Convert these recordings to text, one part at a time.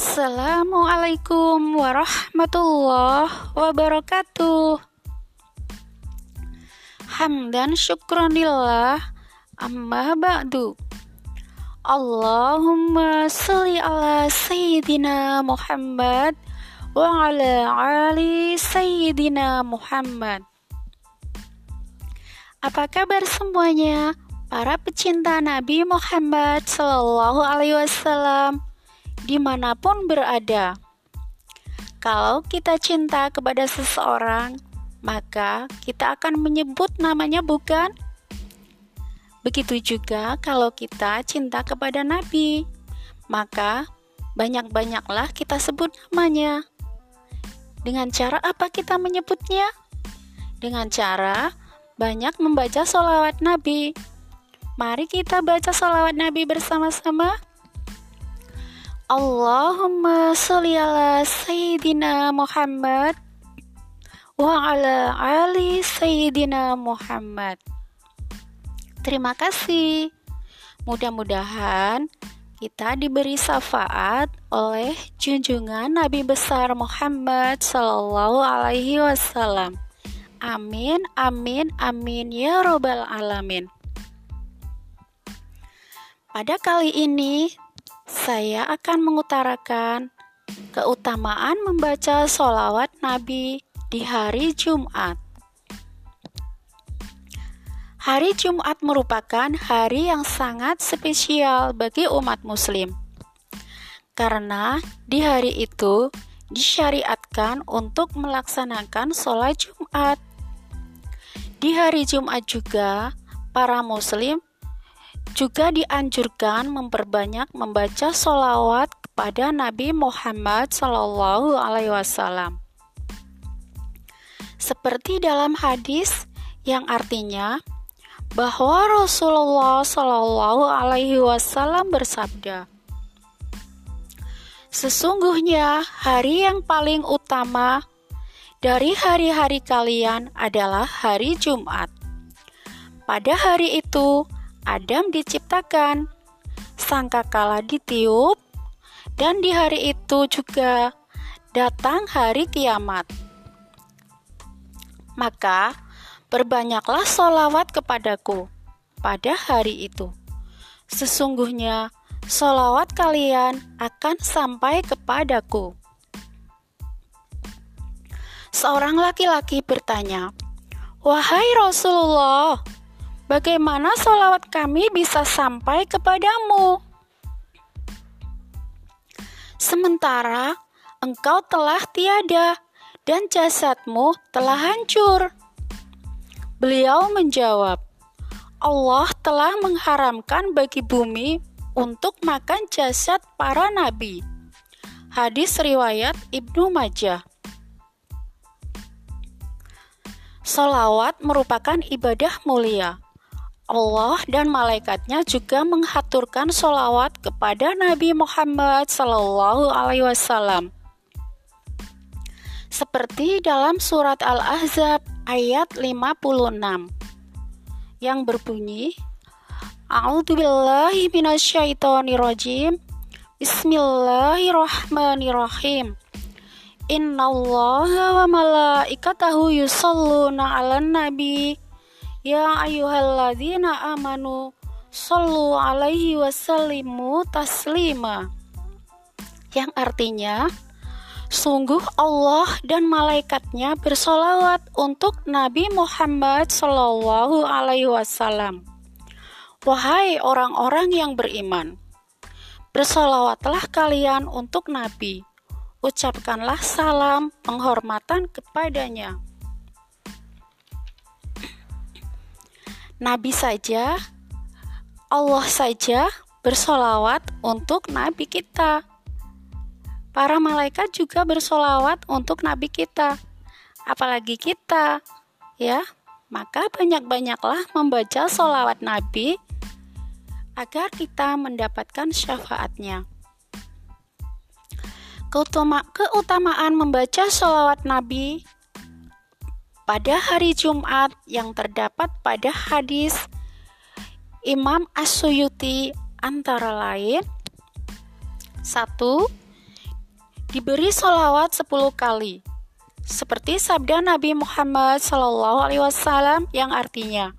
Assalamualaikum warahmatullahi wabarakatuh. Hamdan syukranillah amma ba'du. Allahumma salli ala sayyidina Muhammad wa ala ali sayyidina Muhammad. Apa kabar semuanya? Para pecinta Nabi Muhammad Sallallahu Alaihi Wasallam di mana pun berada. Kalau kita cinta kepada seseorang, maka kita akan menyebut namanya, bukan? Begitu juga kalau kita cinta kepada Nabi, maka banyak-banyaklah kita sebut namanya. Dengan cara apa kita menyebutnya? Dengan cara banyak membaca sholawat Nabi. Mari kita baca sholawat Nabi bersama-sama. Allahumma sholli ala Sayyidina Muhammad wa ala ali Sayyidina Muhammad. Terima kasih. Mudah-mudahan kita diberi syafaat oleh junjungan Nabi besar Muhammad Sallallahu Alaihi Wasallam. Amin, amin, amin ya Robbal 'Alamin. Pada kali ini, saya akan mengutarakan keutamaan membaca sholawat Nabi di hari Jumat. Hari Jumat merupakan hari yang sangat spesial bagi umat Muslim, karena di hari itu disyariatkan untuk melaksanakan sholat Jumat. Di hari Jumat juga, para Muslim juga dianjurkan memperbanyak membaca solawat kepada Nabi Muhammad Sallallahu Alaihi Wasallam. Seperti dalam hadis yang artinya bahwa Rasulullah Sallallahu Alaihi Wasallam bersabda, Sesungguhnya hari yang paling utama dari hari-hari kalian adalah hari Jumat. Pada hari itu, Adam diciptakan, sangkakala ditiup, dan di hari itu juga datang hari kiamat. Maka berbanyaklah solawat kepadaku pada hari itu. Sesungguhnya solawat kalian akan sampai kepadaku. Seorang laki-laki bertanya, "Wahai Rasulullah, Bagaimana solawat kami bisa sampai kepadamu? Sementara engkau telah tiada dan jasadmu telah hancur. Beliau menjawab, Allah telah mengharamkan bagi bumi untuk makan jasad para nabi. Hadis riwayat Ibnu Majah. Solawat merupakan ibadah mulia Allah dan malaikatnya juga menghaturkan solawat kepada Nabi Muhammad Sallallahu Alaihi Wasallam. Seperti dalam surat Al-Ahzab ayat 56 yang berbunyi A'udzubillahi minasyaitonirrajim Bismillahirrahmanirrahim. Innallaha wa malaikatahu yusalluna 'alan nabi Ya ayyuhalladzina amanu sallu alaihi wasallimu taslima yang artinya sungguh Allah dan malaikatnya bersolawat untuk Nabi Muhammad Sallallahu Alaihi Wasallam. Wahai orang-orang yang beriman, bersolawatlah kalian untuk Nabi. Ucapkanlah salam penghormatan kepadanya. Nabi saja, Allah saja bersolawat untuk Nabi kita. Para malaikat juga bersolawat untuk Nabi kita, apalagi kita, ya. Maka banyak-banyaklah membaca solawat Nabi agar kita mendapatkan syafaatnya. Keutamaan membaca solawat Nabi pada hari Jumat yang terdapat pada hadis Imam As-Suyuti antara lain satu diberi solawat 10 kali. Seperti sabda Nabi Muhammad SAW yang artinya,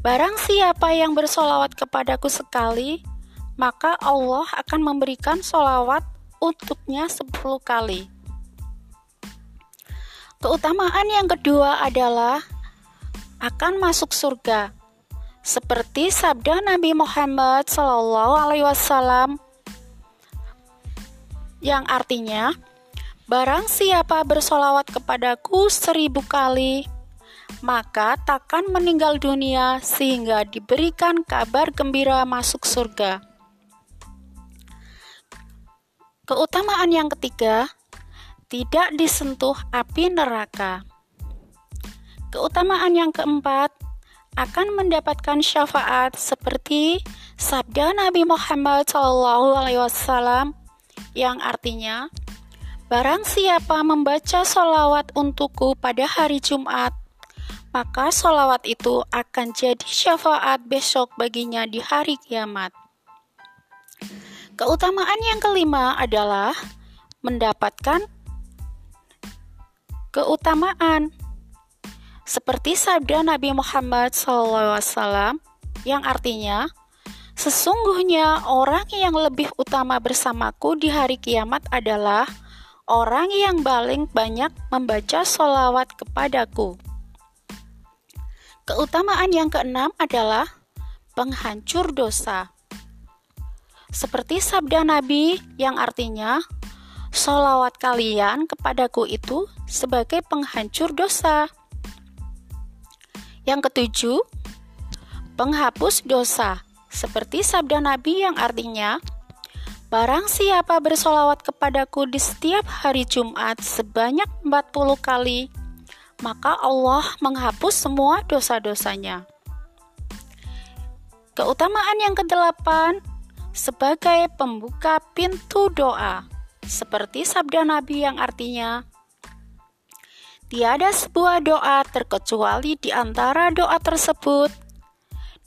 Barang siapa yang bersolawat kepadaku sekali, maka Allah akan memberikan solawat untuknya 10 kali. Keutamaan yang kedua adalah akan masuk surga. Seperti sabda Nabi Muhammad SAW yang artinya, Barang siapa bersolawat kepadaku seribu kali, maka takkan meninggal dunia sehingga diberikan kabar gembira masuk surga. Keutamaan yang ketiga, tidak disentuh api neraka. Keutamaan yang keempat, akan mendapatkan syafaat seperti sabda Nabi Muhammad SAW yang artinya, Barang siapa membaca solawat untukku pada hari Jumat, maka solawat itu akan jadi syafaat besok baginya di hari kiamat. Keutamaan yang kelima adalah mendapatkan keutamaan seperti sabda Nabi Muhammad SAW yang artinya sesungguhnya orang yang lebih utama bersamaku di hari kiamat adalah orang yang paling banyak membaca solawat kepadaku. Keutamaan yang keenam adalah penghancur dosa. Seperti sabda Nabi yang artinya, solawat kalian kepadaku itu sebagai penghancur dosa. Yang ketujuh, penghapus dosa. Seperti sabda Nabi yang artinya, Barang siapa bersolawat kepadaku di setiap hari Jumat sebanyak 40 kali, maka Allah menghapus semua dosa-dosanya. Keutamaan yang kedelapan sebagai pembuka pintu doa, seperti sabda Nabi yang artinya, Tiada sebuah doa terkecuali di antara doa tersebut,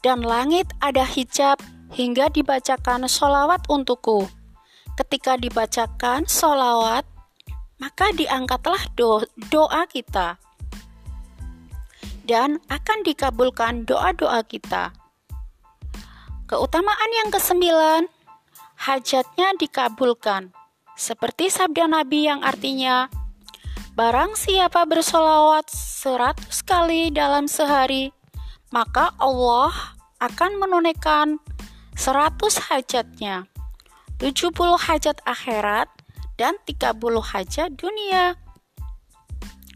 dan langit ada hijab hingga dibacakan solawat untukku. Ketika dibacakan solawat, maka diangkatlah do doa kita dan akan dikabulkan doa-doa kita. Keutamaan yang kesembilan, hajatnya dikabulkan. Seperti sabda Nabi yang artinya, Barang siapa bersolawat seratus kali dalam sehari, maka Allah akan menunaikan seratus hajatnya, tujuh puluh hajat akhirat, dan tiga puluh hajat dunia.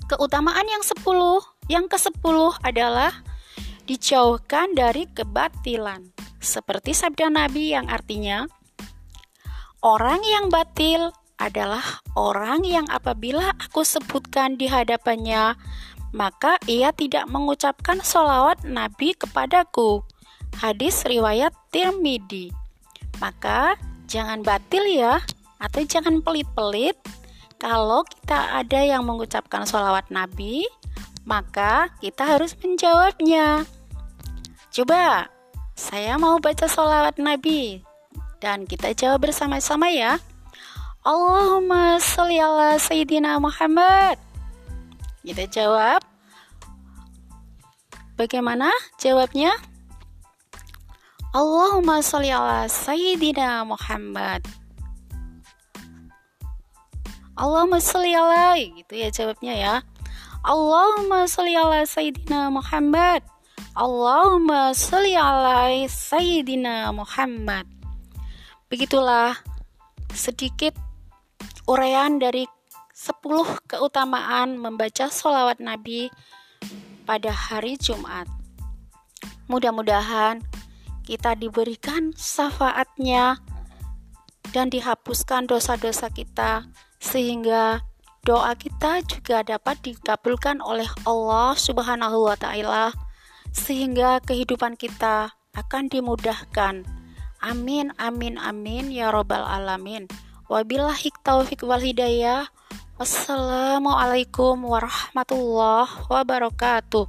Keutamaan yang sepuluh yang ke-10 adalah dijauhkan dari kebatilan. Seperti sabda Nabi yang artinya, orang yang batil adalah orang yang apabila aku sebutkan di hadapannya, maka ia tidak mengucapkan solawat Nabi kepadaku. Hadis riwayat Tirmidzi. Maka jangan batil ya, atau jangan pelit-pelit. Kalau kita ada yang mengucapkan solawat Nabi, maka kita harus menjawabnya. Coba, saya mau baca sholawat Nabi dan kita jawab bersama-sama ya. Allahumma sholli ala Sayyidina Muhammad. Kita jawab. Bagaimana jawabnya? Allahumma sholli ala Sayyidina Muhammad. Allahumma sholli ala gitu ya jawabnya ya. Allahumma sholli ala Sayyidina Muhammad. Allahumma sholli ala Sayyidina Muhammad. Begitulah sedikit uraian dari 10 keutamaan membaca sholawat Nabi pada hari Jumat. Mudah-mudahan kita diberikan syafaatnya dan dihapuskan dosa-dosa kita sehingga doa kita juga dapat dikabulkan oleh Allah Subhanahu wa taala sehingga kehidupan kita akan dimudahkan. Amin amin amin ya robbal alamin. Wabillahi taufik wal hidayah. Wassalamualaikum warahmatullahi wabarakatuh.